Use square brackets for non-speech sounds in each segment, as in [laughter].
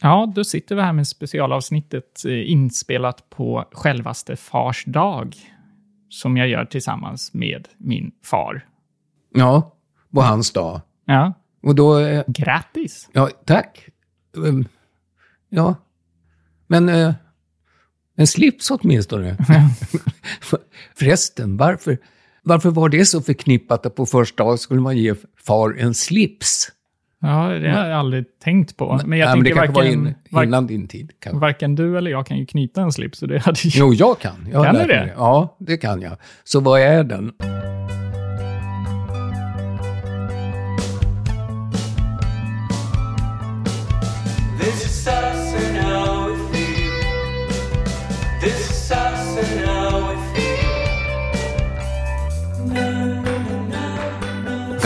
Ja, då sitter vi här med specialavsnittet eh, inspelat på självaste fars dag. Som jag gör tillsammans med min far. Ja, på hans dag. Ja, Och då... eh, grattis! Ja, tack. Um, Ja. Men eh, en slips åtminstone. [laughs] Förresten, varför, varför var det så förknippat att på första dag skulle man ge far en slips? Ja, det har jag aldrig tänkt på. Men jag Nej, men det tänker kanske var varken, in, innan din tid. Kanske. varken du eller jag kan ju knyta en slips. Så det hade ju... Jo, jag kan. Jag Kan du mig det? Ja, det kan jag. Så vad är den?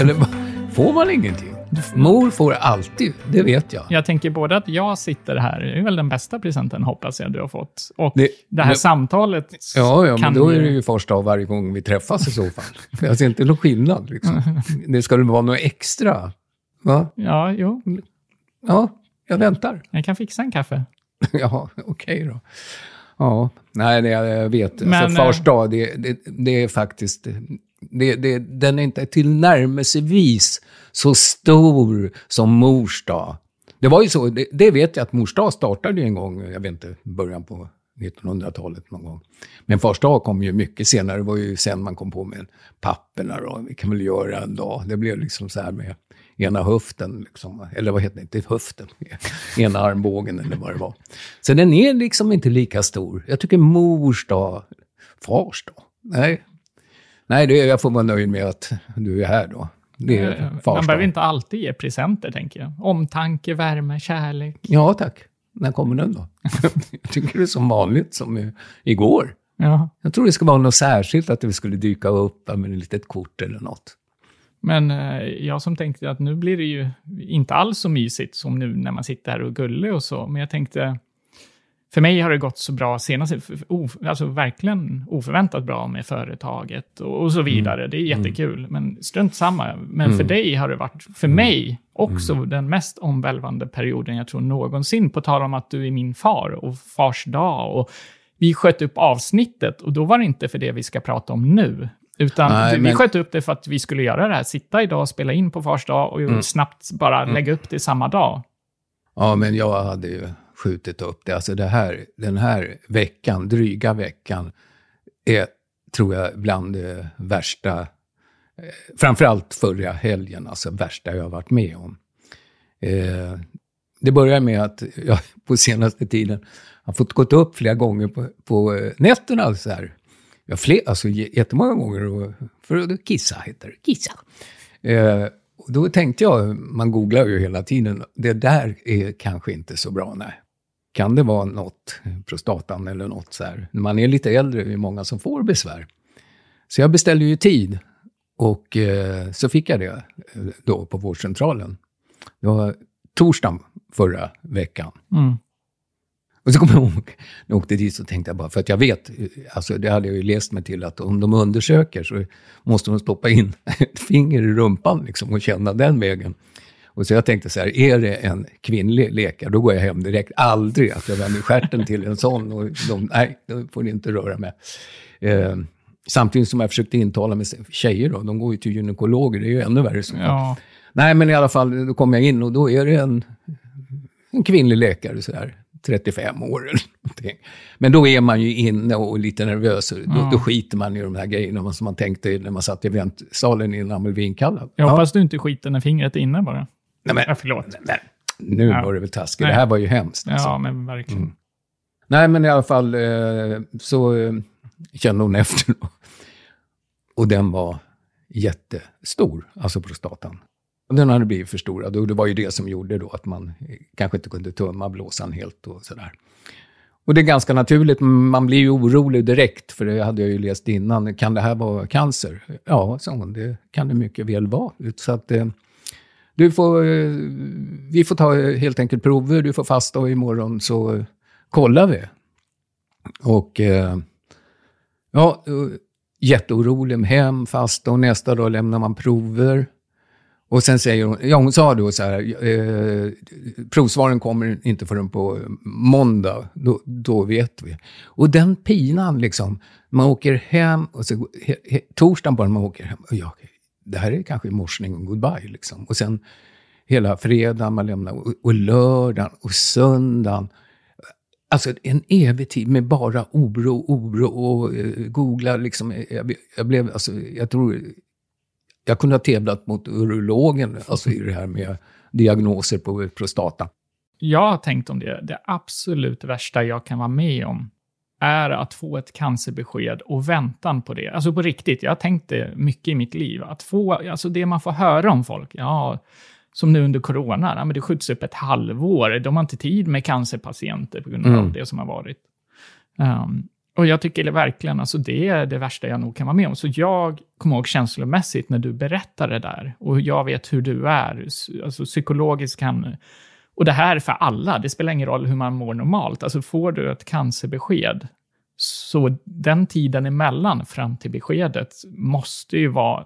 Eller [laughs] får man ingenting? Mor får alltid, det vet jag. Jag tänker både att jag sitter här, det är väl den bästa presenten hoppas jag du har fått. Och det, Det- här men- samtalet Ja, ja, men då är det ju första av varje gång vi träffas i så fall. Jag ser inte någon skillnad liksom. Det ska det vara något extra. Va? Ja, jo, Ja, jag väntar. jag kan fixa en kaffe. [laughs] Ja, okej då. Ja, nej, jag vet. Men, alltså, eh, fars dag, det, det, det är faktiskt... Det, det, den är inte tillnärmelsevis så stor som mors dag. Det var ju så, det, det vet jag att mors dag startade ju en gång, jag vet inte, början på 1900-talet någon gång. Men fars dag kom ju mycket senare, det var ju sen man kom på med papperna då, vi kan väl göra en dag. Det blev liksom så här med ena höften, liksom, eller vad heter det, inte höften, [laughs] ena armbågen eller vad det var. Så den är liksom inte lika stor. Jag tycker mors dag, fars dag, nej. Nej, det, jag får vara nöjd med att du är här då. Det är Eh, Man behöver inte alltid ge presenter, tänker jag. Omtanke, värme, kärlek. Ja, tack. När kommer den då? [laughs] jag tycker det är som vanligt, som igår. Ja. Jag tror det ska vara något särskilt, att det skulle dyka upp med ett litet kort eller något. Men eh, jag som tänkte att nu blir det ju inte alls så mysigt som nu när man sitter här och gullig och så. Men jag tänkte, för mig har det gått så bra senast, alltså verkligen oförväntat bra med företaget och, och så vidare. Det är jättekul, men strunt samma. Men för dig har det varit, för mig, också den mest omvälvande perioden jag tror någonsin. På tal om att du är min far och fars dag. Och vi sköt upp avsnittet och då var det inte för det vi ska prata om nu. Utan Nej, vi men- sköt upp det för att vi skulle göra det här. Sitta idag och spela in på fars dag och snabbt bara lägga upp det samma dag. Ja, men jag hade ju skjutit upp det. Alltså det här, den här veckan, dryga veckan, är, tror jag, bland det värsta, eh, framförallt förra helgen, alltså värsta jag har varit med om. Eh, det börjar med att jag [laughs] på senaste tiden har fått gått upp flera gånger på, på eh, nätterna så här. Jag fler, alltså jättemånga gånger och, för att kissa heter det. Kissa. Eh, och då tänkte jag, man googlar ju hela tiden, det där är kanske inte så bra, nej. Kan det vara något, prostatan eller något så här. När man är lite äldre är det många som får besvär. Så jag beställde ju tid och eh, så fick jag det eh, då på vårdcentralen. Det var torsdagen förra veckan. Mm. Och så kommer jag ihåg, när jag åkte dit så tänkte jag bara, för att jag vet, alltså det hade jag ju läst mig till, att om de undersöker så måste de stoppa in [laughs] ett finger i rumpan liksom och känna den vägen. Och så jag tänkte så här, är det en kvinnlig läkare, då går jag hem direkt. Aldrig att jag vänder stjärten till en sån och de, nej, det får ni inte röra med. Eh, samtidigt som jag försökte intala mig, tjejer då, de går ju till gynekologer, det är ju ännu värre. Så. Ja. Nej, men i alla fall, då kom jag in och då är det en, en kvinnlig läkare sådär, 35 år eller någonting. Men då är man ju inne och lite nervös. och Då, då skiter man i de här grejerna som man tänkte när man satt i väntsalen innan man blev inkallad. Jag hoppas du inte skiter när fingret är inne bara. Nej, men, Ja, förlåt. nej, nu Ja. var det väl taskigt. Nej. Det här var ju hemskt. Alltså. Ja, men verkligen. Nej, men i alla fall eh, så eh, kände hon efter. Och den var jättestor, alltså prostatan. Den hade blivit förstorad och det var ju det som gjorde då att man eh, kanske inte kunde tömma blåsan helt och sådär. Och det är ganska naturligt, man blir ju orolig direkt, för det hade jag ju läst innan. Kan det här vara cancer? Ja, sa hon, det kan det mycket väl vara. Så att eh, du får, eh, vi får ta eh, helt enkelt prover, du får fasta och imorgon så eh, kollar vi. Och ja, jätteorolig med hem, fasta och nästa dag lämnar man prover. Och sen säger hon, ja hon sa då så här, eh, provsvaren kommer inte förrän på måndag, då, då vet vi. Och den pinan liksom, man åker hem och så he, he, torsdagen bara man åker hem, och jag, det här är kanske morsning och goodbye liksom. Och sen hela fredagen man lämnar, och, och lördagen och söndagen. Alltså en evig tid med bara oro, oro och eh, googla liksom. Eh, jag, jag blev, alltså, jag tror, jag kunde ha tävlat mot urologen, alltså i det här med diagnoser på prostata. Jag har tänkt om det. Det absolut värsta jag kan vara med om är att få ett cancerbesked och väntan på det. Alltså på riktigt, jag har tänkt det mycket i mitt liv. Att få, alltså det man får höra om folk. Ja, som nu under corona, ja, men det skjuts upp ett halvår. De har inte tid med cancerpatienter på grund av Mm. det som har varit. Um, och jag tycker det verkligen, alltså det är det värsta jag nog kan vara med om. Så jag kommer ihåg känslomässigt när du berättar det där. Och jag vet hur du är. Alltså psykologiskt kan... Och det här är för alla. Det spelar ingen roll hur man mår normalt. Alltså får du ett cancerbesked, så den tiden emellan fram till beskedet måste ju vara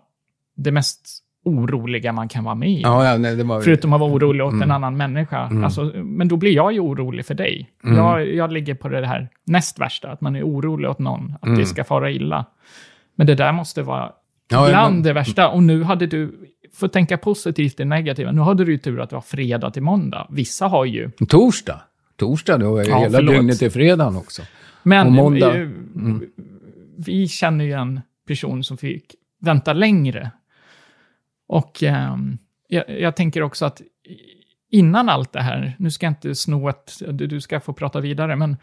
det mest oroliga man kan vara med i. Ja, ja, nej, det var... Förutom att vara orolig åt en Mm. annan människa. Mm. Alltså, men då blir jag ju orolig för dig. Mm. Jag, jag ligger på det här näst värsta, att man är orolig åt någon, att Mm. det ska fara illa. Men det där måste vara Ja, bland men- det värsta. Och nu hade du, för att tänka positivt det negativa, nu hade du ju tur att det var fredag till måndag. Vissa har ju... Torsdag. Torsdag, då är Ja, hela förlåt. dygnet till fredagen också. Men Och måndag. eh, vi känner ju en person som fick vänta längre. Och ehm, jag, jag tänker också att innan allt det här, nu ska jag inte sno ett, du, du ska få prata vidare, men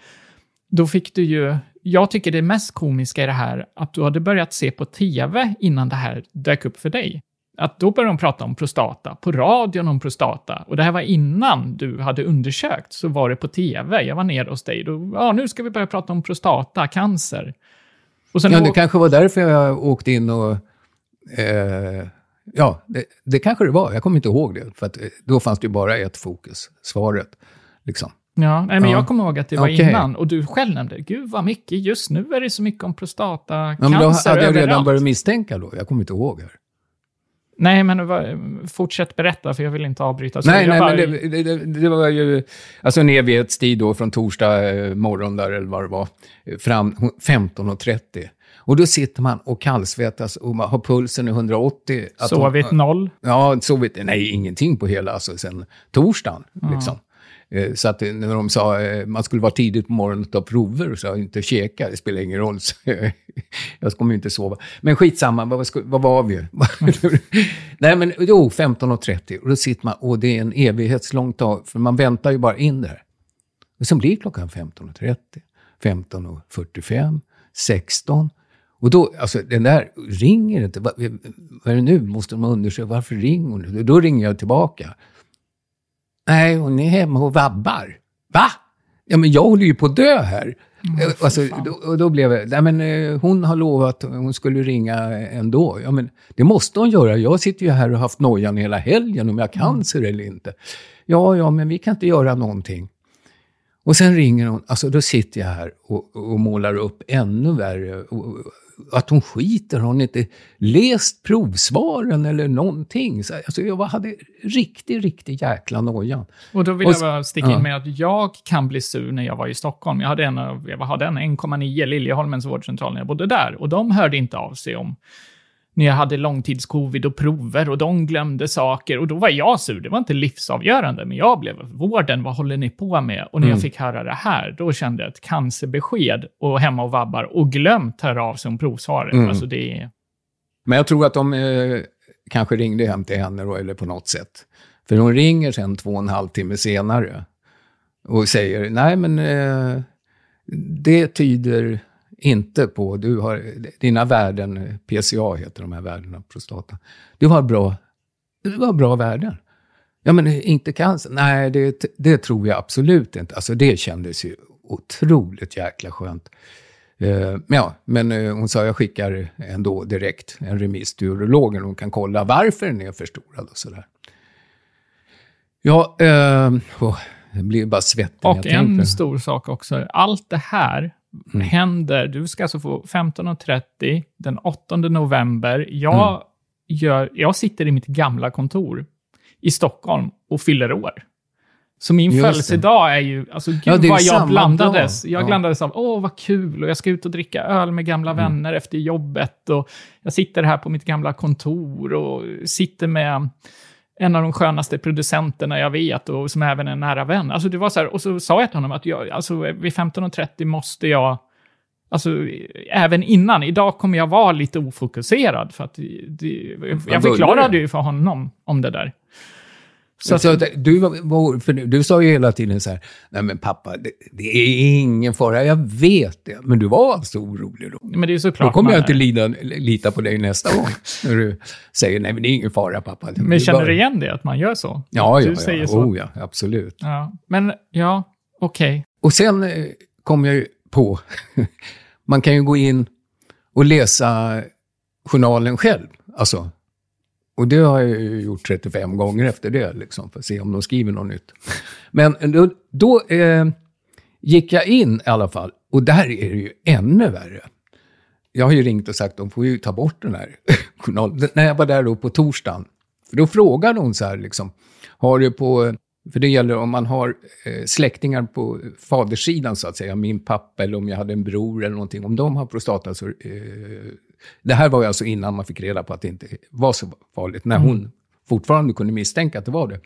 då fick du ju, jag tycker det mest komiska i det här, att du hade börjat se på tv innan det här dök upp för dig. Att då började de prata om prostata, på radion om prostata. Och det här var innan du hade undersökt, så var det på tv. Jag var nere hos dig, då, ja nu ska vi börja prata om prostata, cancer. Och sen Ja, det kanske var därför jag åkte in och... Eh, ja, det, det kanske det var. Jag kommer inte ihåg det. För eh, då fanns det ju bara ett fokus, svaret. Liksom. Ja, nej, men Ja. jag kommer ihåg att det var Okej. innan. Och du själv nämnde, gud vad mycket, just nu är det så mycket om prostatacancer Ja, men då hade jag redan överallt. börjat misstänka då. Jag kommer inte ihåg. Här. Nej, men fortsätt berätta, för jag vill inte avbryta. Så nej, nej, bara- men det, det, det, var ju alltså en evighetstid då från torsdag eh, morgon där, eller vad det var, fram 15.30. Och då sitter man och kallsvettas och man har pulsen i 180. Att Sovit noll. Ja, sovit, nej ingenting på hela, alltså sen torsdagen. Liksom. Eh, så att eh, när de sa att man skulle vara tidigt på morgonen och ta prover, så jag inte käka, det spelar ingen roll. [laughs] Så jag kommer ju inte sova. Men skitsamma, vad, vad var vi? [laughs] nej men jo, 15.30. Och då sitter man, och det är en evighetslång dag, för man väntar ju bara in det här. Och sen blir klockan 15.30, 15.45, 16. Och då, alltså den där ringer inte. Vad, vad är det nu? Måste de undersöka varför ringer hon? Då ringer jag tillbaka. Nej, hon är hemma och vabbar. Va? Ja, men jag håller ju på att dö här. Eh, alltså, då, då blev jag, nej men eh, hon har lovat att hon skulle ringa ändå. Ja, men det måste hon göra. Jag sitter ju här och har haft nojan hela helgen om jag har cancer eller inte. Ja, ja, men vi kan inte göra någonting. Och sen ringer hon, alltså då sitter jag här och, och målar upp ännu värre. Och, att hon skiter, har hon inte läst provsvaren eller någonting? Så, alltså jag hade riktigt, riktigt jäkla noja. Och då vill Och jag bara sticka ja. in med att jag kan bli sur när jag var i Stockholm. Jag hade en, jag hade en 1,9 Liljeholmens vårdcentral när jag bodde där. Och de hörde inte av sig om när jag hade långtidscovid och prover och de glömde saker. Och då var jag sur. Det var inte livsavgörande, men jag blev vården, vad håller ni på med? Och när Mm. jag fick höra det här, då kände jag ett cancerbesked och hemma och vabbar och glömt höra av sig om provsvaret. Mm. Alltså det. Men jag tror att de eh, kanske ringde hem till henne då, eller på något sätt. För hon ringer sen två och en halv timme senare och säger, nej men eh, det tyder inte på, du har, dina värden, PCA heter de här värdena, prostata. Du har bra, du har bra värden. Ja men inte cancer, nej det, det tror jag absolut inte. Alltså det kändes ju otroligt jäkla skönt. Eh, men ja, men eh, hon sa jag skickar ändå direkt en remiss till urologen. Hon kan kolla varför den är förstorad och sådär. Ja, eh, åh, det blir bara svettig Och jag en stor sak också. Allt det här Mm. händer. Du ska alltså få 15.30 den 8 november. Jag Mm. gör, jag sitter i mitt gamla kontor i Stockholm och fyller år. Så min Just det. födelsedag är ju, alltså gud Ja, vad jag blandades. dag. Jag Ja. blandades av, åh vad kul, och jag ska ut och dricka öl med gamla Mm. vänner efter jobbet. Och jag sitter här på mitt gamla kontor och sitter med en av de skönaste producenterna jag vet och som även är en nära vän. Alltså det var så här, och så sa jag till honom att jag, alltså vid 15.30 måste jag, alltså även innan, idag kommer jag vara lite ofokuserad för att det, jag förklarade ju för honom om det där. Så Så, du, för du sa ju hela tiden så här, nej men pappa, det, det är ingen fara, jag vet det. Men du var alltså orolig då? men det är ju Då såklart kommer jag inte lida, lita på dig nästa gång. När du säger, nej men det är ingen fara pappa. Men Du känner bara- du igen det, att man gör så? Ja, du ja, säger ja. så. Oh, ja, absolut. Ja. Men ja, okej. Och sen eh, kom jag ju på, [laughs] man kan ju gå in och läsa journalen själv. Alltså, och det har jag ju gjort 35 gånger efter det, liksom, för att se om de skriver något nytt. Men då, då eh, gick jag in i alla fall, och där är det ju ännu värre. Jag har ju ringt och sagt de får ju ta bort den här [laughs] journalen. När jag var där då på torsdagen, för då frågade hon så här, liksom, har du på... För det gäller om man har eh, släktingar på faderssidan, så att säga, min pappa eller om jag hade en bror eller någonting, om de har prostata så... Eh, det här var ju alltså innan man fick reda på att det inte var så farligt, när hon fortfarande kunde misstänka att det var det.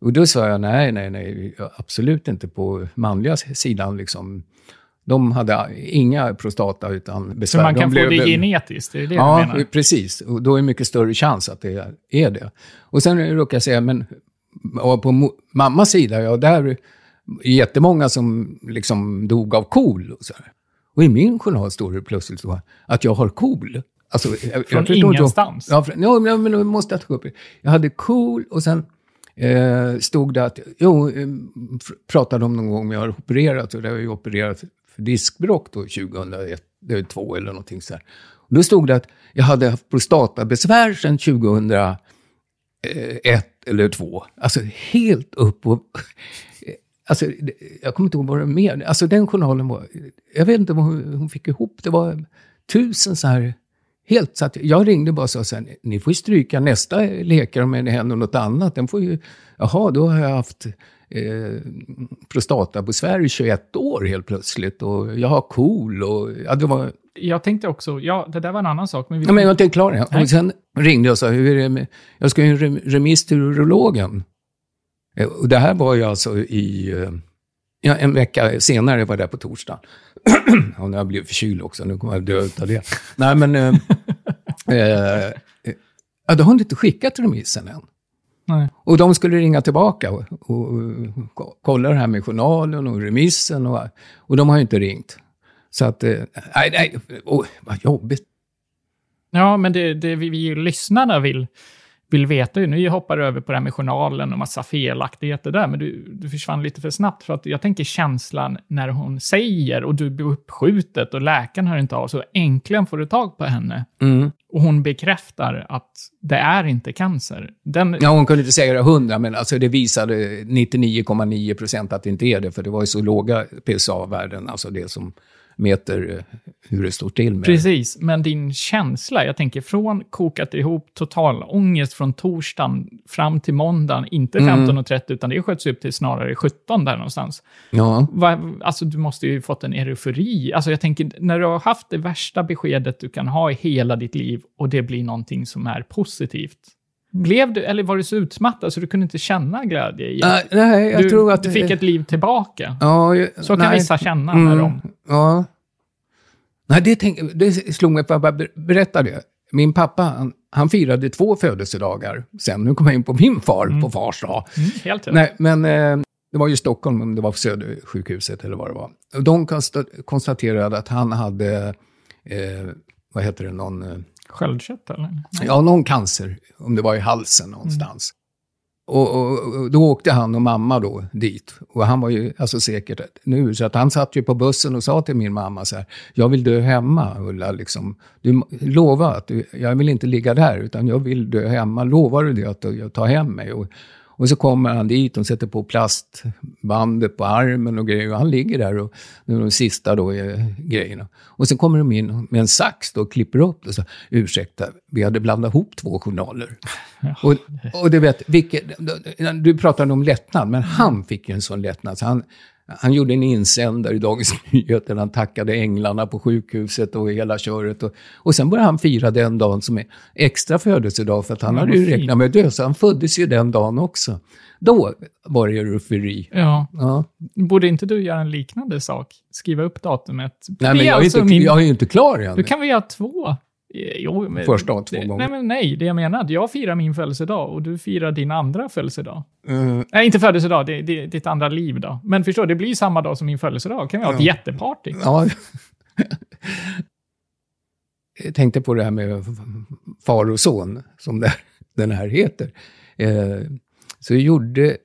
Och då sa jag nej, nej, nej, absolut inte på manliga sidan. Liksom. De hade inga prostata utan Så besvär. man De kan få blev- det genetiskt, är det det du Ja, menar? precis. Och då är det mycket större chans att det är det. Och sen råkar jag säga, men på mammas sida, ja, där är jättemånga som liksom dog av KOL och så här. Och i min journal står det plötsligt så att jag har KOL. Alltså, jag, Från inte- ingenstans? Ja, från, ja, men då måste jag ta upp det. Jag hade KOL och sen eh, stod det att, jo, eh, pr- pratade om någon gång om jag har opererat, och det har jag ju opererat för diskbråck då 2001, det är två eller någonting så här. Och då stod det att jag hade haft prostatabesvär sedan 2001 eller två. Alltså helt upp och... Alltså, jag kommer inte ihåg vad det mer. Alltså den journalen var... Jag vet inte vad hon, fick ihop. Det var tusen så här... Helt så att jag ringde bara och sa så här, ni får ju stryka nästa läkare om det händer något annat. Den får ju, jaha, då har jag haft eh, prostatabesvär i 21 år helt plötsligt och jag har KOL och ja, det var Jag tänkte också, ja, det där var en annan sak, men vi Ja, men jag var inte klar än. Och sen ringde jag och sa, hur är det med, jag ska ju en rem- remiss till urologen. Eh, Och det här var ju alltså i, eh, ja, en vecka senare var jag där på torsdagen. [clears throat] och nu har jag blivit förkyld också, nu kommer jag dö av det. Nej, men, eh, [laughs] eh, eh, ja, då har de inte skickat remissen än. Nej. Och de skulle ringa tillbaka och, och, och kolla det här med journalen och remissen. Och, och de har ju inte ringt. Så att, eh, nej, nej, oh, vad jobbigt. Ja, men det, det vi, vi lyssnarna vill, vill veta nu hoppar du över på det här med journalen och massa felaktigheter där, men du, du försvann lite för snabbt. För att jag tänker känslan när hon säger och du blir uppskjutet och läkaren hör inte av, så äntligen får du tag på henne. Mm. Och hon bekräftar att det är inte cancer. Den, Ja, hon kunde inte säga det 100, men alltså det visade 99,9 procent att det inte är det, för det var ju så låga PSA-värden, alltså det som mäter eh, hur det står till med Precis, men din känsla, jag tänker från kokat ihop total ångest från torsdagen fram till måndagen, inte Mm. 15.30 utan det sköts upp till snarare 17 där någonstans. Ja, Va, alltså du måste ju fått en eufori. Alltså jag tänker, när du har haft det värsta beskedet du kan ha i hela ditt liv och det blir någonting som är positivt. Blev du, eller var du så utmattad så du kunde inte känna glädje i nej, nej, jag du, tror att... du fick ett liv tillbaka. Ja, ju- Så kan nej. vissa känna när Mm, de... Ja. Nej, det, tänk, det slog mig, för jag bara berätta det. Min pappa, han, han firade två födelsedagar sen. Nu kommer jag in på min far på fars dag. Mm, helt. Nej, men eh, det var ju Stockholm, om det var Södersjukhuset eller vad det var. De konsta- konstaterade att han hade, eh, vad heter det, någon, eh, Sköldkött eller? ja, någon cancer, om det var i halsen någonstans. Och, och, och då åkte han och mamma då dit. Och han var ju alltså säkert nu, så att han satt ju på bussen och sa till min mamma så här, jag vill dö hemma, Ulla, liksom. Du lova att du, jag vill inte ligga där, utan jag vill dö hemma. Lovar du det att du- jag tar hem mig? Och, och så kommer han dit och sätter på plastbandet på armen och grejer. Och han ligger där och det är de sista då grejerna. Och sen kommer de in med en sax då och klipper upp det. Så, Ursäkta, vi hade blandat ihop två journaler. Och, och du vet, vilket, du pratade om lättnad, men han fick ju en sån lättnad. Så han, han gjorde en insändare i Dagens [laughs] Nyheter. Han tackade änglarna på sjukhuset och hela köret. Och, och sen började han fira den dagen som är extra födelsedag, för att han Ja, hade ju räknat med att dö, så han föddes ju den dagen också. Då var det rufferi. Ja. Ja. Borde inte du göra en liknande sak? Skriva upp datumet? Nej, men jag är, alltså inte, min- jag är ju inte klar än. Då kan vi göra två. Eh, Jo, men, Första två det, gånger. Nej, men nej, det jag menar, att jag firar min födelsedag och du firar din andra födelsedag. Eh, Nej, inte födelsedag, det, det, ditt andra liv då. Men förstår, det blir samma dag som min födelsedag. kan vi ha ett Ja. jätteparty. Ja. [laughs] Jag tänkte på det här med far och son, som det, den här heter. Eh, så gjorde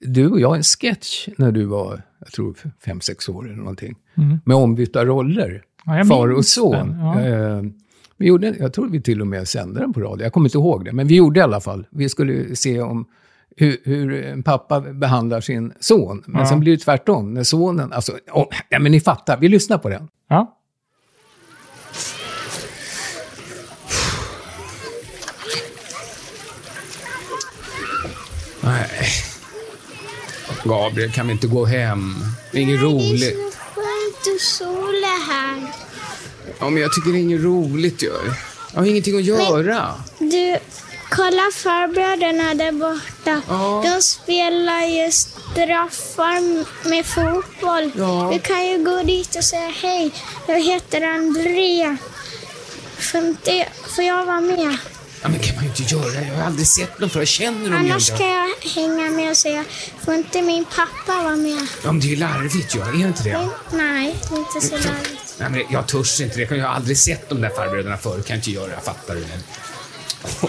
du och jag en sketch när du var, jag tror, fem sex år eller någonting. Mm. Med ombytta roller, Ja, far och son. ja. Eh, vi gjorde, jag tror vi till och med sände den på radio, jag kommer inte ihåg det. Men vi gjorde i alla fall, vi skulle se om hur, hur en pappa behandlar sin son. Men Ja. sen blir det tvärtom, när sonen, alltså, oh, ja, men ni fattar, vi lyssnar på den. Ja. Nej. Gabriel, kan vi inte gå hem? Det är inget roligt. Det är så skönt och sol är här. Ja, men jag tycker det är inget roligt. Jag, jag har ingenting att göra. Du, kolla farbröderna där borta. Ja. De spelar ju straffar med fotboll. Ja. Du kan ju gå dit och säga hej, jag heter André. Får, jag vara med? Ja, men kan man ju inte göra. Jag har aldrig sett dem förr. Jag känner dem ju Annars inte. ska jag hänga med och säga, får inte min pappa vara med? Ja, men det är ju larvigt ju. Är inte det? Men, nej, det är inte så larvigt. Nej, men jag törs inte det. Jag har aldrig sett de där farbröderna förr. Kan inte göra. Jag fattar det. [laughs]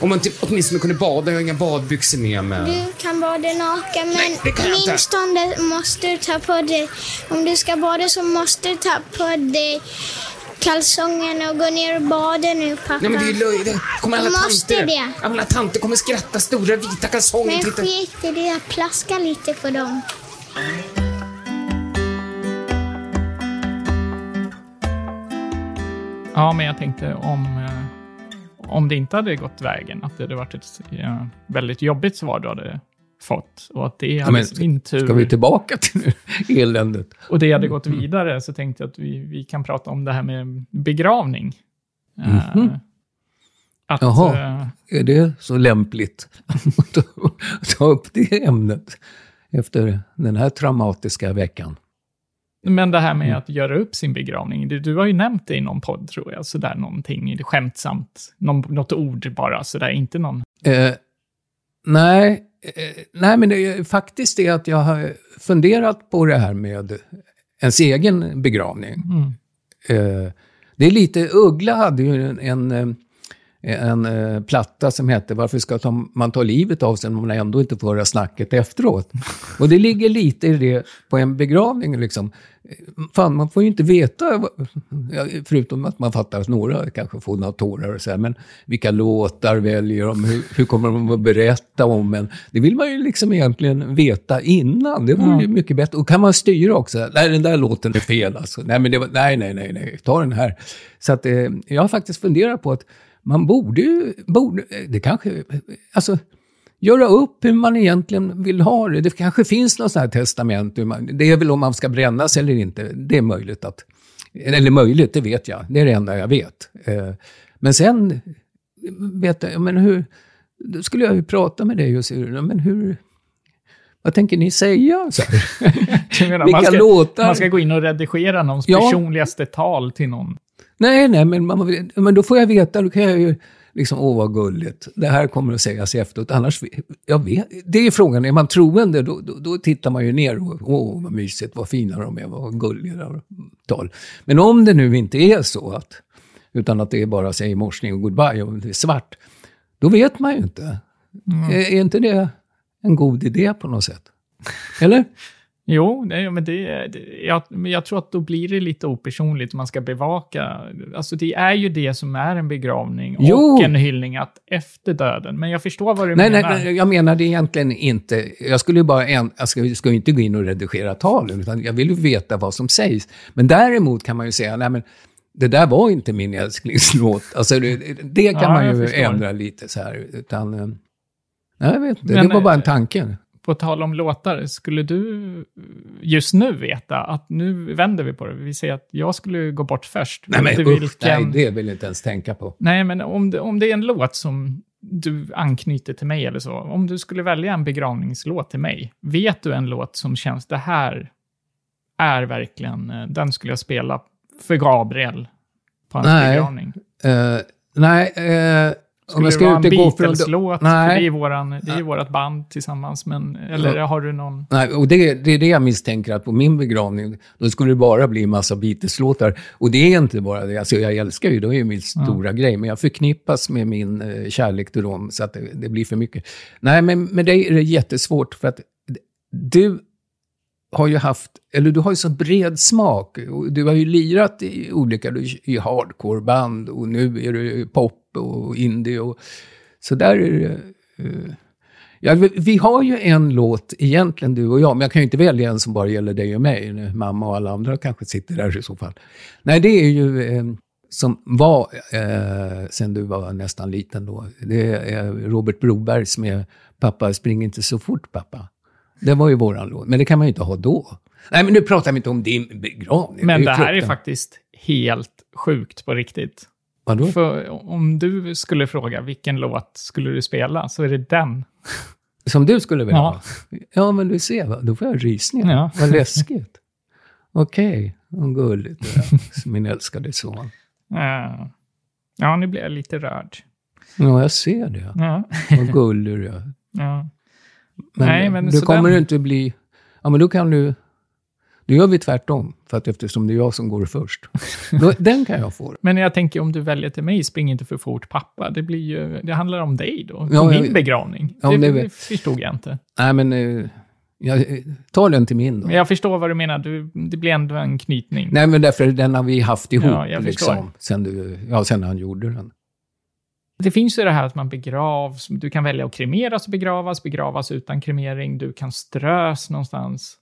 Om man typ åtminstone kunde bada. Jag har inga badbyxor med mig. Du kan bada naken, men det åtminstone måste du ta på dig... Om du ska bada så måste du ta på dig kalsongerna och gå ner och bada nu, pappa. Nej, men det är ju löjligt. Kommer alla Du måste tanter. det. Alla tanter kommer skratta. Stora vita kalsonger. Men skit i det, plaska lite på dem. Ja, men jag tänkte om, eh, om det inte hade gått vägen, att det hade varit ett eh, väldigt jobbigt svar du hade fått. Och att det hade men i sin tur... Ska vi tillbaka till eländet? Och det hade gått vidare så tänkte jag att vi, vi kan prata om det här med begravning. Eh, att, Jaha. Är det så lämpligt att ta upp det ämnet efter den här traumatiska veckan? Men det här med Mm. att göra upp sin begravning, du, du har ju nämnt det i någon podd tror jag, sådär någonting skämtsamt, någon, något ord bara, sådär, inte någon... Eh, nej, eh, nej, men det är faktiskt det att jag har funderat på det här med ens egen begravning. Mm. Eh, det är lite, Uggla hade ju en, en, eh, en eh, platta som hette Varför ska ta, man ta livet av sig när man ändå inte får höra snacket efteråt? Och det ligger lite i det på en begravning liksom. Fan, man får ju inte veta, förutom att man fattar att några kanske får några tårar och så här, men vilka låtar väljer de, hur, hur kommer de att berätta om en? Det vill man ju liksom egentligen veta innan, det vore ju mycket bättre. Och kan man styra också, nej den där låten är fel alltså, nej men det var, nej nej nej, nej. ta den här. Så att eh, jag har faktiskt funderat på att man borde ju, borde, det kanske, alltså göra upp hur man egentligen vill ha det. Det kanske finns något sånt här testament. Man, det är väl om man ska brännas eller inte. Det är möjligt att... Eller möjligt, det vet jag. Det är det enda jag vet. Eh, Men sen vet jag, men hur... Då skulle jag ju prata med dig och säga, men hur... Vad tänker ni säga? Så [laughs] menar, Vilka man, ska, låtar? man ska gå in och redigera någons Ja. personligaste tal till någon. Nej, nej, men, man, men då får jag veta, då kan jag ju liksom, åh vad gulligt, det här kommer att sägas efteråt, annars, jag vet, det är frågan, är man troende, då, då, då tittar man ju ner och, åh vad mysigt, vad fina de är, vad gulliga tal. Men om det nu inte är så, att, utan att det är bara säg morsning och goodbye och det är svart, då vet man ju inte. Är, är inte det en god idé på något sätt? Eller? Jo, nej, men det, det, jag, jag tror att då blir det lite opersonligt man ska bevaka. Alltså det är ju det som är en begravning Jo. och en hyllning att efter döden. Men jag förstår vad du Nej, nej, menar. nej, jag menar det egentligen inte. Jag skulle ju bara en, jag ska, ska inte gå in och redigera talen, utan jag vill ju veta vad som sägs. Men däremot kan man ju säga, nej men det där var inte min älsklingslåt. Alltså det, det kan Ja, man ju ändra lite så här. Utan, eh, nej, jag vet inte, Men, det var bara en eh, tanke. På tal om låtar, skulle du just nu veta att nu vänder vi på det? Vi säger att jag skulle gå bort först. Nej, men du usch, nej, det vill jag inte ens tänka på. Nej, men om det, om det är en låt som du anknyter till mig eller så. Om du skulle välja en begravningslåt till mig, vet du en låt som känns, det här är verkligen, eh, den skulle jag spela för Gabriel på hans Nej. begravning. Eh, nej, eh, om Skulle jag det vara ska en. Beatles-låt? Nej. det är våran, det är vårt band tillsammans, men, eller har du någon? Nej, och det, det är det jag misstänker, att på min begravning, då skulle det bara bli en massa Beatles-låtar. Och det är inte bara det, alltså jag älskar ju, det är ju min stora grej, men jag förknippas med min eh, kärlek till dem, så att det, det blir för mycket. Nej, men med dig är det jättesvårt, för att du har ju haft, eller du har ju så bred smak. Du har ju lirat i olika, du- i hardcore-band och nu är det pop och indie och så där är det. eh, Ja, vi, har ju en låt egentligen, du och jag, men jag kan ju inte välja en som bara gäller dig och mig. Mamma och alla andra kanske sitter där i så fall. Nej, det är ju eh, som var, eh, sen du var nästan liten då, det är Robert Brobergs med Pappa, spring inte så fort pappa. Det var ju våran låt, men det kan man ju inte ha då. Nej, men nu pratar vi inte om din begravning. Men är det ju här är faktiskt helt sjukt på riktigt. Vadå? För om du skulle fråga vilken låt skulle du spela, så är det den. Som du skulle vilja Ja. ha? Ja, men du ser, då får jag rysningar. Ja. Vad läskigt. Okej, vad gulligt. Ja. [laughs] Min älskade son. Eh, Ja, nu blir jag lite rörd. Ja, jag ser det. Ja. Vad gullig du är. [laughs] Ja. Men, Nej, men du kommer den- inte bli... Ja, men då kan du... Då gör vi tvärtom, för att eftersom det är jag som går först. [laughs] Då, den kan jag få. Men jag tänker om du väljer till mig, spring inte för fort pappa. Det, blir ju, det handlar om dig då, Ja, på jag- min begravning. Ja, det, det det, förstod jag inte. Nej, men... eh, Jag, eh, ta den till min då. Jag förstår vad du menar, du, det blir ändå en knytning. Nej, men därför den har vi haft ihop, Ja, jag förstår. liksom. Sen, du, ja, sen han gjorde den. Det finns ju det här att man begravs, du kan välja att kremeras och begravas, begravas utan kremering, du kan strös någonstans.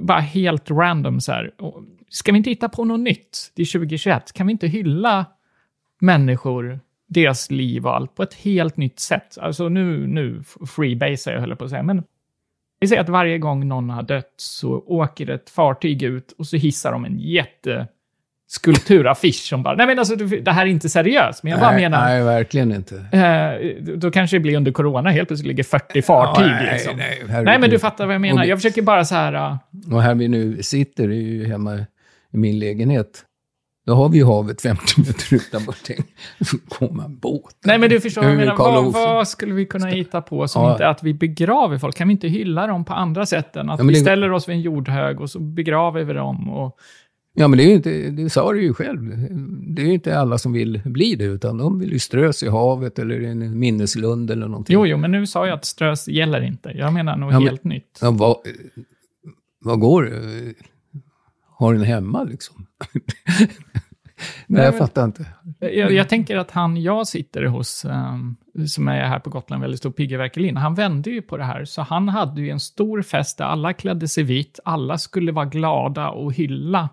Bara helt random så här. Ska vi inte hitta på något nytt? Det är 2021. Kan vi inte hylla människor, deras liv och allt på ett helt nytt sätt? Alltså nu, nu freebasar jag höll jag på att säga, men vi säger att varje gång någon har dött så åker ett fartyg ut och så hissar de en jätte skulpturaffisch som bara, nej men alltså det här är inte seriöst, men jag bara nej, menar, nej, verkligen inte. Eh, då kanske det blir under corona, helt plötsligt ligger 40 fartyg. Ja, nej, liksom. nej, nej, herregud. men du fattar vad jag menar. Och- Jag försöker bara så här... uh, Och här vi nu sitter, är ju hemma i min lägenhet. Då har vi ju havet 50 meter utanför. Så [laughs] kommer en båt. nej, men du förstår vad jag menar. Vad, vad skulle vi kunna hitta på som Ja. inte att vi begraver folk? Kan vi inte hylla dem på andra sätt än att Ja, vi det- ställer oss vid en jordhög och så begraver vi dem? Och, Ja, men det är ju inte, det sa du ju själv. Det är ju inte alla som vill bli det, utan de vill ju strös i havet eller i en minneslund eller någonting. jo, jo, men nu sa jag att strös gäller inte. Jag menar något Ja, men- helt nytt. Ja, vad, vad går det? Har den hemma liksom? [laughs] Nej, jag fattar inte. Jag, jag tänker att han jag sitter hos, ehm, som är här på Gotland, väldigt stor Pigge Werkelin, han vände ju på det här. Så han hade ju en stor fest där alla klädde sig vitt, alla skulle vara glada och hylla.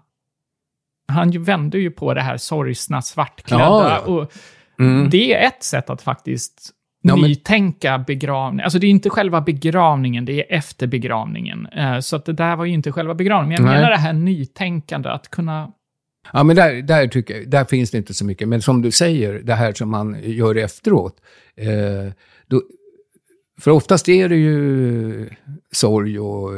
Han vände ju på det här sorgsna, svartklädda. Ja, ja. Och Mm. Det är ett sätt att faktiskt Ja, men- nytänka begravning. Alltså det är inte själva begravningen, det är efter begravningen. Eh, Så att det där var ju inte själva begravningen. Men jag Nej. menar det här nytänkande, att kunna Ja, men där, där, tycker jag, där finns det inte så mycket. Men som du säger, det här som man gör efteråt. Eh, då, för oftast är det ju sorg och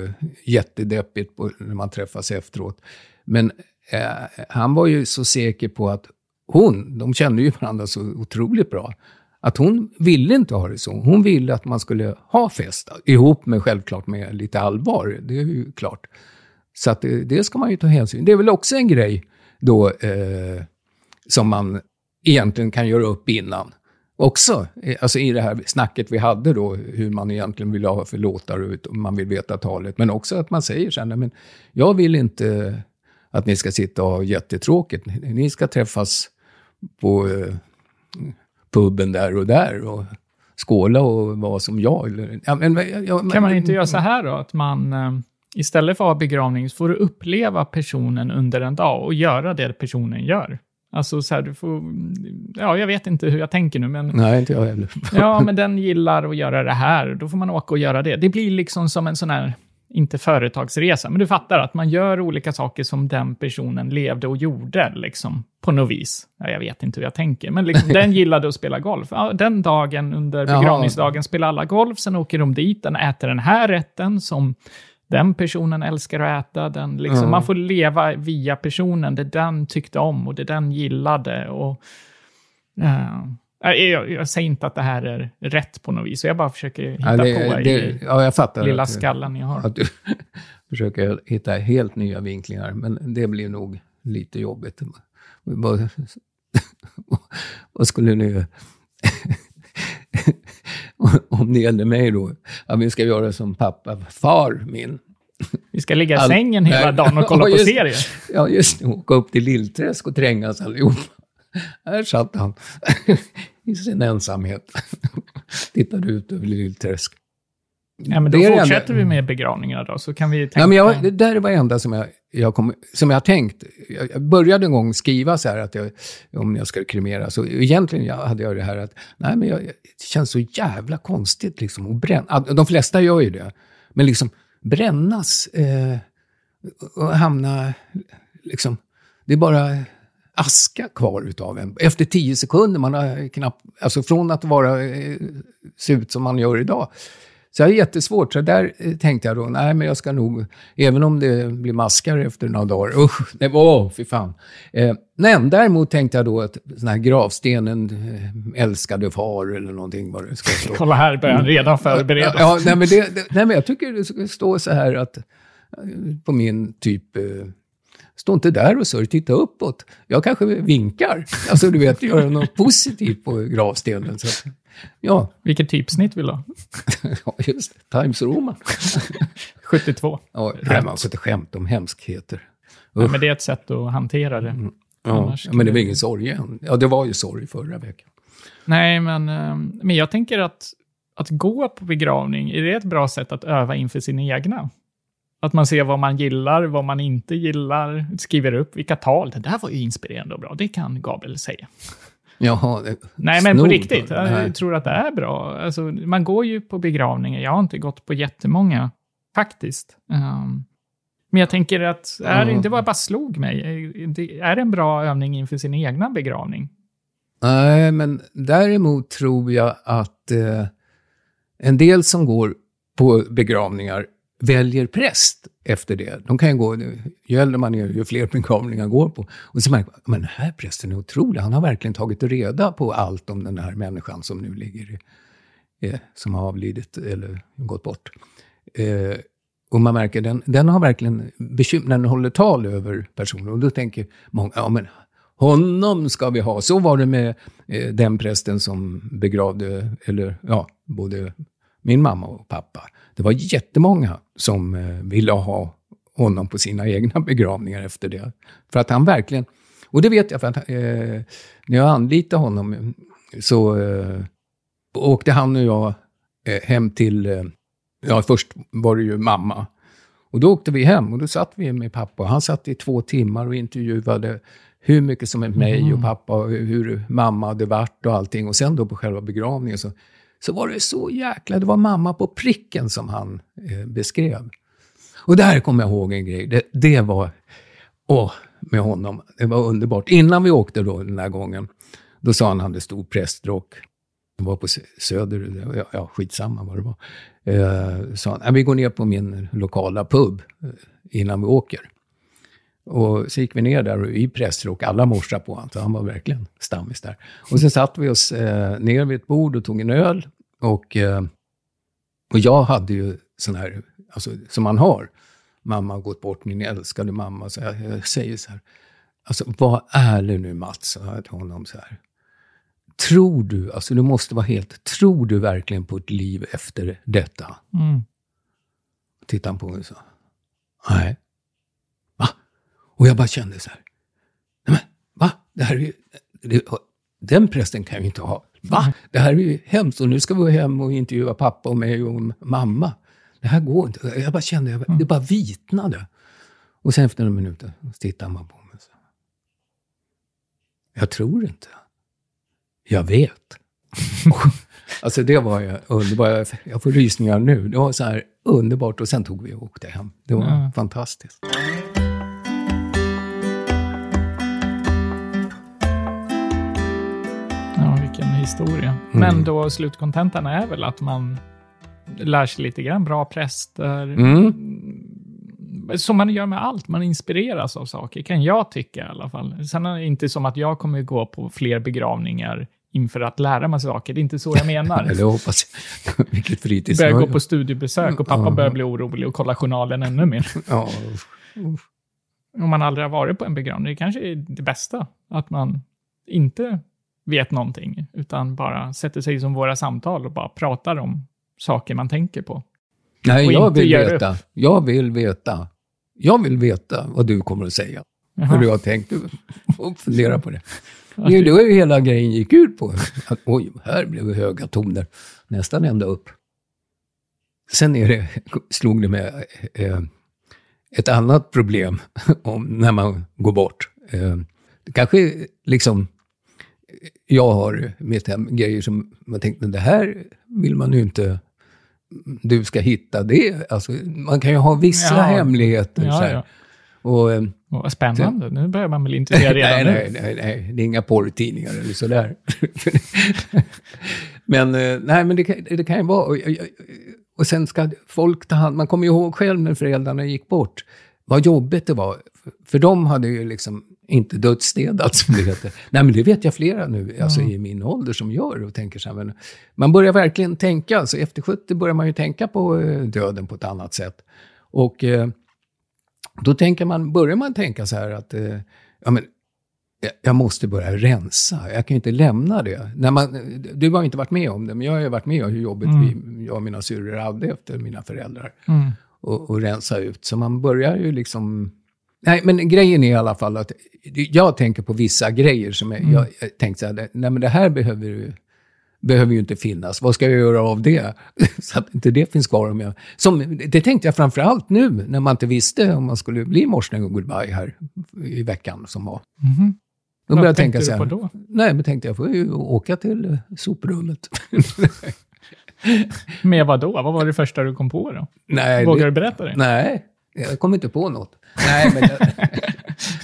jättedeppigt på, när man träffas efteråt. Men eh, han var ju så säker på att hon, de kände ju varandra så otroligt bra, att hon ville inte ha det så. Hon ville att man skulle ha fest, ihop med självklart med lite allvar, det är ju klart. Så att det, det ska man ju ta hänsyn Det är väl också en grej då eh, som man egentligen kan göra upp innan. också, eh, alltså i det här snacket vi hade då, hur man egentligen vill ha för låtar och man vill veta talet. Men också att man säger sen, men jag vill inte att ni ska sitta och ha jättetråkigt. Ni- ska träffas på eh, puben där och där och skåla och vara som jag. Eller, ja, men, ja, men- Kan man inte göra så här då? Att man eh, istället för att ha begravning så får du uppleva personen under en dag och göra det personen gör. Alltså så här, du får... Ja, jag vet inte hur jag tänker nu, men... Nej, inte jag heller. Ja, men den gillar att göra det här. Då får man åka och göra det. Det blir liksom som en sån här, inte företagsresa, men du fattar att man gör olika saker som den personen levde och gjorde, liksom, på något vis. Ja, jag vet inte hur jag tänker, men liksom, [laughs] den gillade att spela golf. Ja, den dagen under Jaha. begravningsdagen spelar alla golf, sen åker de dit, den äter den här rätten som den personen älskar att äta. Den liksom, Ja. Man får leva via personen, det den tyckte om och det den gillade. Och, eh, jag, jag, säger inte att det här är rätt på något vis, så jag bara försöker hitta Ja, på det, i det, ja, jag fattar. lilla att- skallen jag har. Att du [laughs] försöker hitta helt nya vinklingar, men det blir nog lite jobbigt. Vad, [laughs] vad skulle ni... [laughs] Om det gällde mig då, ja, vi ska göra som pappa, far min. Vi ska ligga i All- sängen hela dagen och kolla Ja, på just- serier. Ja, just det, åka upp till Lillträsk och trängas allihop. Här satt han i sin ensamhet. [laughs] Tittade ut över Lillträsk. Ja, men då Det fortsätter vi med begravningar då, så kan vi tänka... Ja, men jag, det där var det enda som jag, jag, kom, som jag tänkt. Jag, började en gång skriva så här att jag, om jag ska kremera, så egentligen jag hade jag det här att, nej men jag, det känns så jävla konstigt liksom att bränna. De flesta gör ju det. Men liksom brännas eh, och hamna, liksom, det är bara aska kvar utav en. Efter tio sekunder, man har knappt, alltså från att vara, eh, se ut som man gör idag. Så det är jättesvårt. Så där eh, tänkte jag då, nej men jag ska nog, även om det blir maskar efter några dagar, [laughs] usch, det var, fy fan. Eh, men däremot tänkte jag då att den här gravstenen, eh, älskade far eller någonting vad det ska stå. [laughs] Kolla här, börjar han redan förbereda. Ja, nej, men det, det, nej, men jag tycker det ska stå så här att på min typ, eh, stå inte där och sörj, titta uppåt. Jag kanske vinkar, alltså du vet, göra något [laughs] positivt på gravstenen. Så, ja, Vilket typsnitt vill du ha? [laughs] ja, just Times Roman. 72. [laughs] Ja, nej, man får inte skämta om hemskheter. Ja, men det är ett sätt att hantera det. Annars ja, men det var det- ingen sorg än. Ja, det var ju sorg förra veckan. Nej, men, eh, men jag tänker att, att gå på begravning, är det ett bra sätt att öva inför sina egna? Att man ser vad man gillar, vad man inte gillar, skriver upp vilka tal. Det där var ju inspirerande och bra, det kan Gabriel säga. Jaha, Nej, men på riktigt. Jag tror att det är bra. Alltså, man går ju på begravningar. Jag har inte gått på jättemånga, faktiskt. Ehm, men jag tänker att, är, Ja. det var bara slog mig. Är det en bra övning inför sin egna begravning? Nej, men däremot tror jag att eh, en del som går på begravningar väljer präst efter det. De kan ju gå, ju äldre man är, ju fler begravningar går på. Och så märker man, men den här prästen är otrolig. Han har verkligen tagit reda på allt om den här människan som nu ligger i, eh, som har avlidit eller gått bort. Eh, och man märker, den, den har verkligen bekymmer, den håller tal över personen. Och då tänker många, ja men honom ska vi ha. Så var det med eh, den prästen som begravde, eller ja, både min mamma och pappa. Det var jättemånga som eh, ville ha honom på sina egna [laughs] begravningar efter det. För att han verkligen, och det vet jag för att eh, när jag anlitade honom så eh, åkte han och jag eh, hem till, eh, ja först var det ju mamma. Och då åkte vi hem och då satt vi med pappa. Han satt i två timmar och intervjuade hur mycket som är mig och pappa och hur mamma hade varit och allting. Och sen då på själva begravningen så, så var det så jäkla, det var mamma på pricken som han eh, beskrev. Och där kommer jag ihåg en grej. Det, det var, åh, med honom, det var underbart. Innan vi åkte då den här gången, då sa han att han hade stor prästrock. Han var på Söder, ja, ja skitsamma vad det var. Eh, sa han, vi går ner på min lokala pub eh, innan vi åker. Och så gick vi ner där och i prästrock, alla morsade på honom, så han var verkligen stammis där. Och sen satt vi oss eh, ner vid ett bord och tog en öl. Och, eh, och jag hade ju sån här, alltså som man har. Mamma har gått bort, min älskade mamma. Så jag, jag säger så här, alltså var ärlig nu Mats, sa jag till honom så här. tror du, alltså du måste vara helt, tror du verkligen på ett liv efter detta? Mm. Tittade han på mig och sa, nej. Och jag bara kände så här, nej men, va? Det här är ju, det, den prästen kan jag ju inte ha. Va? Det här är ju hemskt och nu ska vi gå hem och intervjua pappa och mig och mamma. Det här går inte. Jag bara kände, jag, det bara vitnade. Och sen efter några minuter så tittade han på mig och sa, jag tror inte. Jag vet. [laughs] alltså det var ju underbart. Jag får rysningar nu. Det var så här underbart och sen tog vi och åkte hem. Det var Ja. fantastiskt. Historia. Men då slutkontentan är väl att man lär sig lite grann bra präster. Mm. Som man gör med allt, man inspireras av saker, kan jag tycka i alla fall. Sen är det inte som att jag kommer gå på fler begravningar inför att lära mig saker. Det är inte så jag menar. [laughs] Eller hoppas jag. [laughs] Vilket fritids... Börjar gå på studiebesök och pappa Ja. börjar bli orolig och kolla journalen ännu mer. [laughs] Ja, Om man aldrig har varit på en begravning, det kanske är det bästa. Att man inte vet någonting, utan bara sätter sig som våra samtal och bara pratar om saker man tänker på. Nej, Och jag vill veta. Jag vill veta. Jag vill veta vad du kommer att säga. Hur du har tänkt. Får fundera på det. Det är då hela grejen gick ut på. Att, oj, här blev det höga toner. Nästan ända upp. Sen är det, slog det mig eh, ett annat problem om när man går bort. Eh, det kanske liksom, jag har mitt hem grejer som man tänkte, det här vill man ju inte du ska hitta det. Alltså, man kan ju ha vissa Ja. hemligheter. så Ja, här. ja. Och, eh, Vad spännande. Nu börjar man bli intresserad [laughs] redan nej, nu. nej, nej, nej, det är inga porrtidningar eller sådär. [laughs] men eh, nej, men det kan, det kan ju vara... Och, och, och sen ska folk ta hand... Man kommer ju ihåg själv när föräldrarna gick bort. Vad jobbigt det var. För de hade ju liksom inte dödsstädat som det heter. [laughs] Nej, men det vet jag flera nu, alltså i min ålder, som gör och tänker så här. Men man börjar verkligen tänka, alltså efter 70 börjar man ju tänka på eh, döden på ett annat sätt. Och eh, då tänker man, börjar man tänka så här att eh, ja, men, jag- måste börja rensa. Jag kan ju inte lämna det. När man, du har inte varit med om det, men jag har ju varit med om hur jobbigt vi, jag och mina syrror hade efter mina föräldrar. Mm. Och, och rensa ut. Så man börjar ju liksom... Nej, men grejen är i alla fall att jag tänker på vissa grejer som jag, jag, jag tänkte så här, nej men det här behöver ju behöver ju inte finnas. Vad ska jag göra av det? [laughs] Så att inte det finns kvar. Om jag, som, det tänkte jag framför allt nu, när man inte visste om man skulle bli morsning och goodbye här i veckan som var. Mhm. Då började jag tänka så du på här, då? nej men tänkte jag får ju åka till eh, soprummet. [laughs] Med vad då? Vad var det första du kom på då? nej, Vågar det, du berätta det? nej, jag kom inte på något. Nej, men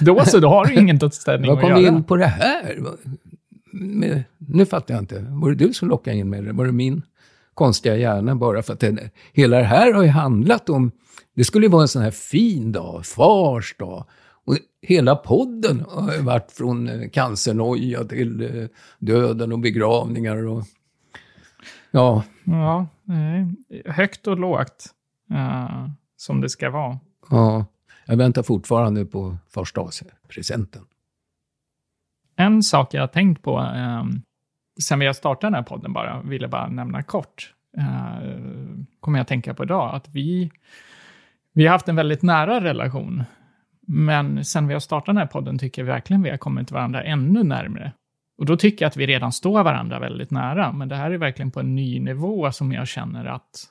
[laughs] Då så, då har du ingen dödsställning Vad att kom göra. vi in på det här? Vad- Nu fattar jag inte. Var det du som lockade in mig? eller Var det min konstiga hjärna bara för att det, hela det här har ju handlat om... Det skulle ju vara en sån här fin dag, fars dag. Och hela podden har varit från eh, cancernoja till eh, döden och begravningar och... Ja, Ja, högt och lågt. eh, som det ska vara. ja. Jag väntar fortfarande på första presenten. En sak jag har tänkt på eh, sen vi har startat den här podden bara, ville bara nämna kort, eh, kommer jag att tänka på idag, att vi, vi har haft en väldigt nära relation. Men sen vi har startat den här podden tycker jag verkligen vi har kommit varandra ännu närmre. Och då tycker jag att vi redan står varandra väldigt nära, men det här är verkligen på en ny nivå som jag känner att,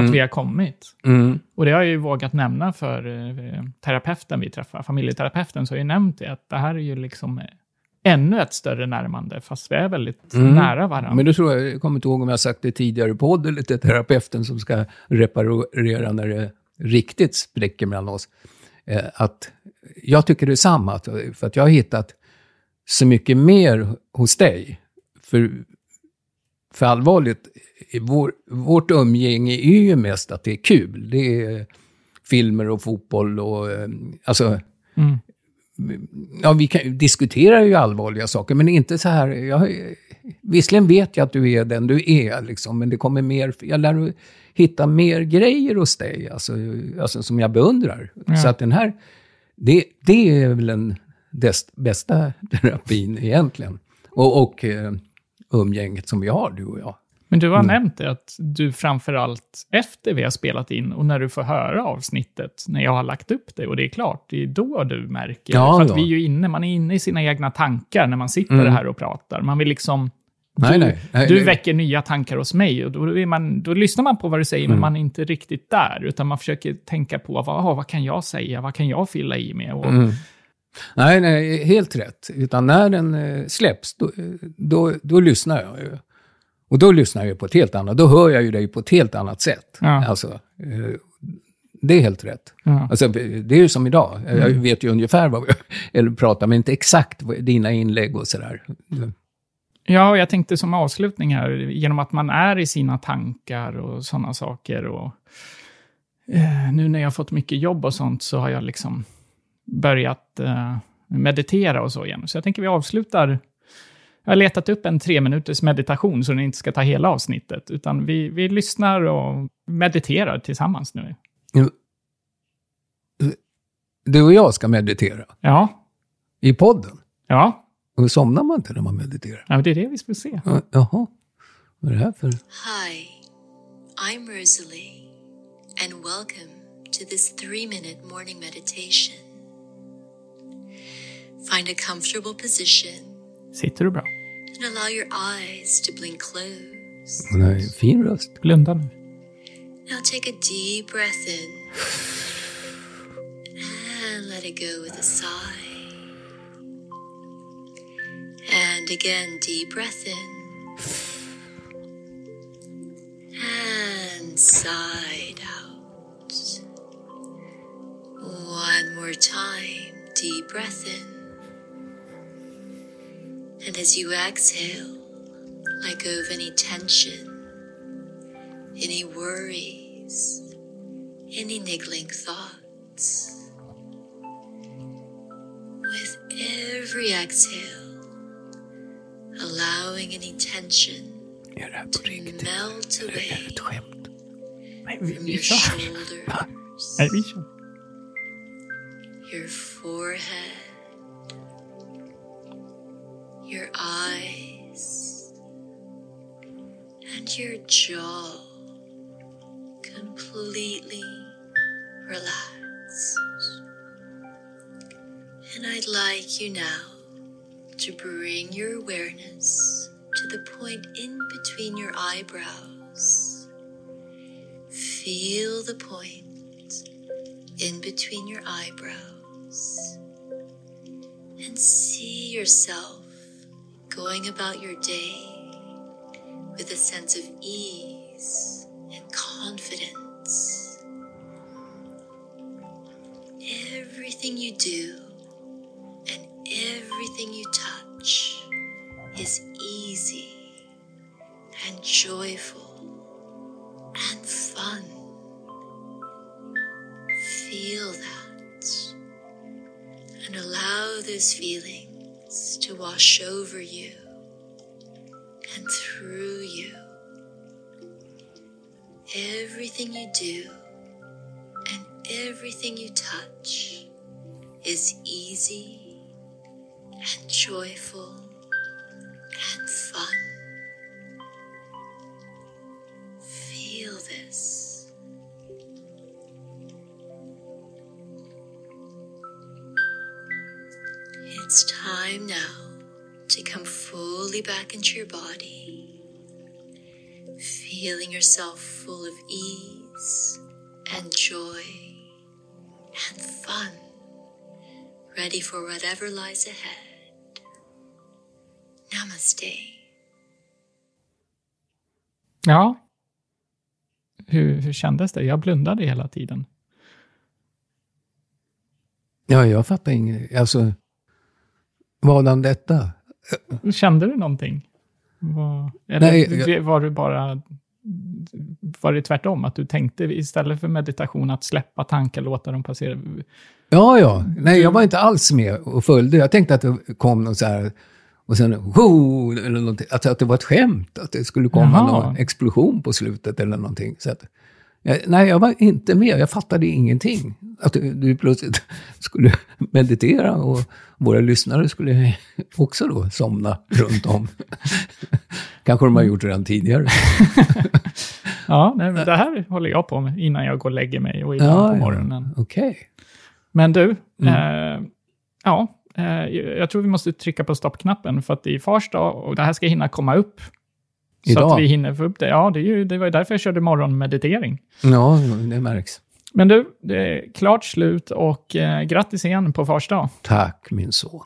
att vi har kommit. Mm. Och det har jag ju vågat nämna för eh, terapeuten vi träffar, familjeterapeuten, så har jag ju nämnt det, att det här är ju liksom ännu ett större närmande, fast vi är väldigt Mm. nära varandra. Men det tror jag, jag kommer inte ihåg om jag har sagt det tidigare i podd eller till terapeuten som ska reparera när det riktigt spricker mellan oss. Eh, att jag tycker det är samma, att- för att jag har hittat så mycket mer hos dig. För, för allvarligt, vår, vårt umgänge är ju mest att det är kul. Det är filmer och fotboll och eh, alltså Mm. ja, vi kan, diskuterar ju allvarliga saker, men inte så här... Jag, visserligen vet jag att du är den du är, liksom, men det kommer mer... Jag lär hitta mer grejer hos dig, alltså, alltså, som jag beundrar. Ja. Så att den här... Det, det är väl den bästa terapin egentligen. Och, och eh, umgänget som vi har, du och jag. Men du har Mm. nämnt det att du framför allt efter vi har spelat in och när du får höra avsnittet, när jag har lagt upp det och det är klart, det är då du märker. Ja, för att då. vi är ju inne, man är inne i sina egna tankar när man sitter Mm. här och pratar. Man vill liksom... Du, nej, nej, du nej. väcker nya tankar hos mig och då, man, då lyssnar man på vad du säger, men Mm. man är inte riktigt där, utan man försöker tänka på vad, vad kan jag säga, vad kan jag fylla i med? Och, Mm. Nej, nej, helt rätt. Utan när den eh, släpps, då, då, då lyssnar jag ju. Och då lyssnar jag på ett helt annat, då hör jag ju dig på ett helt annat sätt. Ja. Alltså, eh, det är helt rätt. Ja. Alltså, det är ju som idag. Jag vet ju ungefär vad vi [laughs] eller pratar, men inte exakt dina inlägg och sådär. Ja, och jag tänkte som avslutning här, genom att man är i sina tankar och sådana saker. Och, eh, nu när jag har fått mycket jobb och sånt så har jag liksom börjat eh, meditera och så igen. Så jag tänker vi avslutar. Jag har letat upp en tre minuters meditation så ni inte ska ta hela avsnittet, utan vi, vi lyssnar och mediterar tillsammans nu. Du och jag ska meditera Ja, i podden. ja, Och somnar man inte när man mediterar? ja det är det vi ska se. Ja, Jaha, vad är det här för... Hi, I'm Rosalie, and welcome to this three minute morning meditation. Find a comfortable position Sitter du bra? and allow your eyes to blink closed. Hon har er en fin röst. Blunda nu. Now take a deep breath in and let it go with a sigh. And again, deep breath in and sighed out. One more time, deep breath in. And as you exhale, let go of any tension any worries, any niggling thoughts. With every exhale, allowing any tension Är det här på riktigt? to melt away ett skämt? Nej, vi, from your shoulders, [laughs] Nej, vi kör. your forehead, your eyes, and your jaw completely relaxed. And I'd like you now to bring your awareness to the point in between your eyebrows. Feel the point in between your eyebrows and see yourself going about your day with a sense of ease and confidence. Everything you do and everything you touch is easy and joyful and fun. Feel that and allow those feelings to wash over you and through you. Everything you do and everything you touch is easy and joyful and fun. Time now to come fully back into your body, feeling yourself full of ease and joy and fun, ready for whatever lies ahead. Namaste. Ja. Hur, hur kändes det? Jag blundade hela tiden. Ja, jag fattar inget. Alltså, vadan detta? Kände du någonting? Var, eller Nej, jag- var du bara... Var det tvärtom? Att du tänkte istället för meditation att släppa tankar, låta dem passera? Ja, ja. Nej, jag var inte alls med och följde. Jag tänkte att det kom någon så här... Och sen, wow, eller någonting. Alltså att det var ett skämt. Att det skulle komma Jaha. någon explosion på slutet eller någonting. Så att, jag, nej, jag var inte med. Jag fattade ingenting. Att du, du plötsligt [laughs] skulle meditera och våra lyssnare skulle [laughs] också då somna runt om. [laughs] Kanske de har gjort redan tidigare. Ja, nej, men det här håller jag på med innan jag går och lägger mig och ibland Ja, på ja. morgonen. Okej. Men du, Mm. eh, ja, eh, jag tror vi måste trycka på stoppknappen för att det är fars dag och det här ska hinna komma upp. Så Idag? att vi hinner få upp det. Ja, det, är ju, det var ju därför jag körde morgonmeditering. Ja, det märks. Men du, det är klart slut och eh, grattis igen på fars dag. Tack min son.